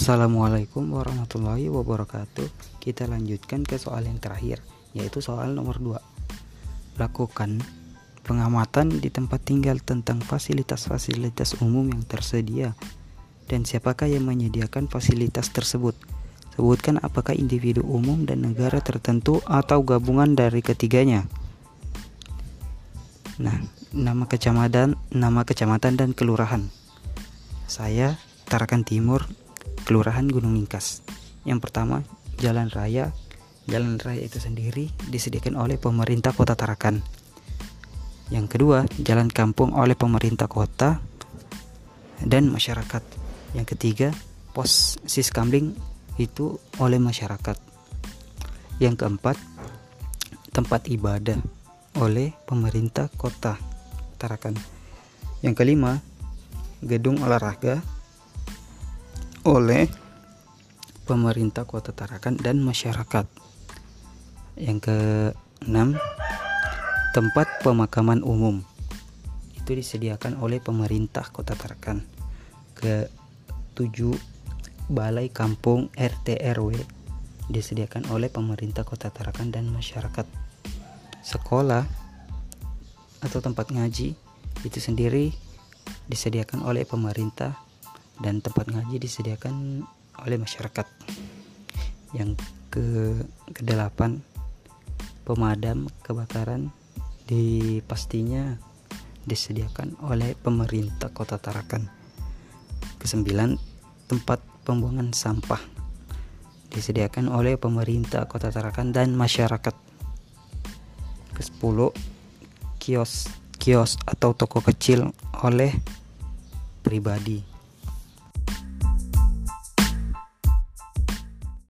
Assalamualaikum warahmatullahi wabarakatuh. Kita lanjutkan ke soal yang terakhir, yaitu soal nomor 2. Lakukan pengamatan di tempat tinggal tentang fasilitas-fasilitas umum yang tersedia dan siapakah yang menyediakan fasilitas tersebut. Sebutkan apakah individu umum dan negara tertentu atau gabungan dari ketiganya. Nah, nama kecamatan, nama kecamatan dan kelurahan. Saya Tarakan Timur, Kelurahan Gunung Ningkas. Yang pertama, jalan raya. Jalan raya itu sendiri disediakan oleh pemerintah Kota Tarakan. Yang kedua, jalan kampung oleh pemerintah kota dan masyarakat. Yang ketiga, pos siskamling itu oleh masyarakat. Yang keempat, tempat ibadah oleh pemerintah kota Tarakan. Yang kelima, gedung olahraga oleh pemerintah Kota Tarakan dan masyarakat. Yang keenam, tempat pemakaman umum itu disediakan oleh pemerintah Kota Tarakan. Ke tujuh, balai kampung RT RW disediakan oleh pemerintah Kota Tarakan dan masyarakat. Sekolah atau tempat ngaji itu sendiri disediakan oleh pemerintah dan tempat ngaji disediakan oleh masyarakat. Yang ke kedelapan pemadam kebakaran di pastinya disediakan oleh pemerintah Kota Tarakan. Kesembilan tempat pembuangan sampah disediakan oleh pemerintah Kota Tarakan dan masyarakat. Kesepuluh kios kios atau toko kecil oleh pribadi